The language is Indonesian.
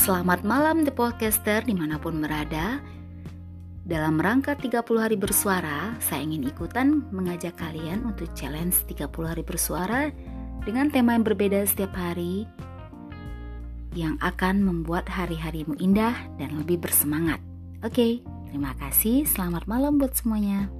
Selamat malam The Podcaster di mana pun berada Dalam rangka 30 hari bersuara Saya ingin ikutan mengajak kalian untuk challenge 30 hari bersuara Dengan tema yang berbeda setiap hari Yang akan membuat hari-harimu indah dan lebih bersemangat Oke, terima kasih. Selamat malam buat semuanya.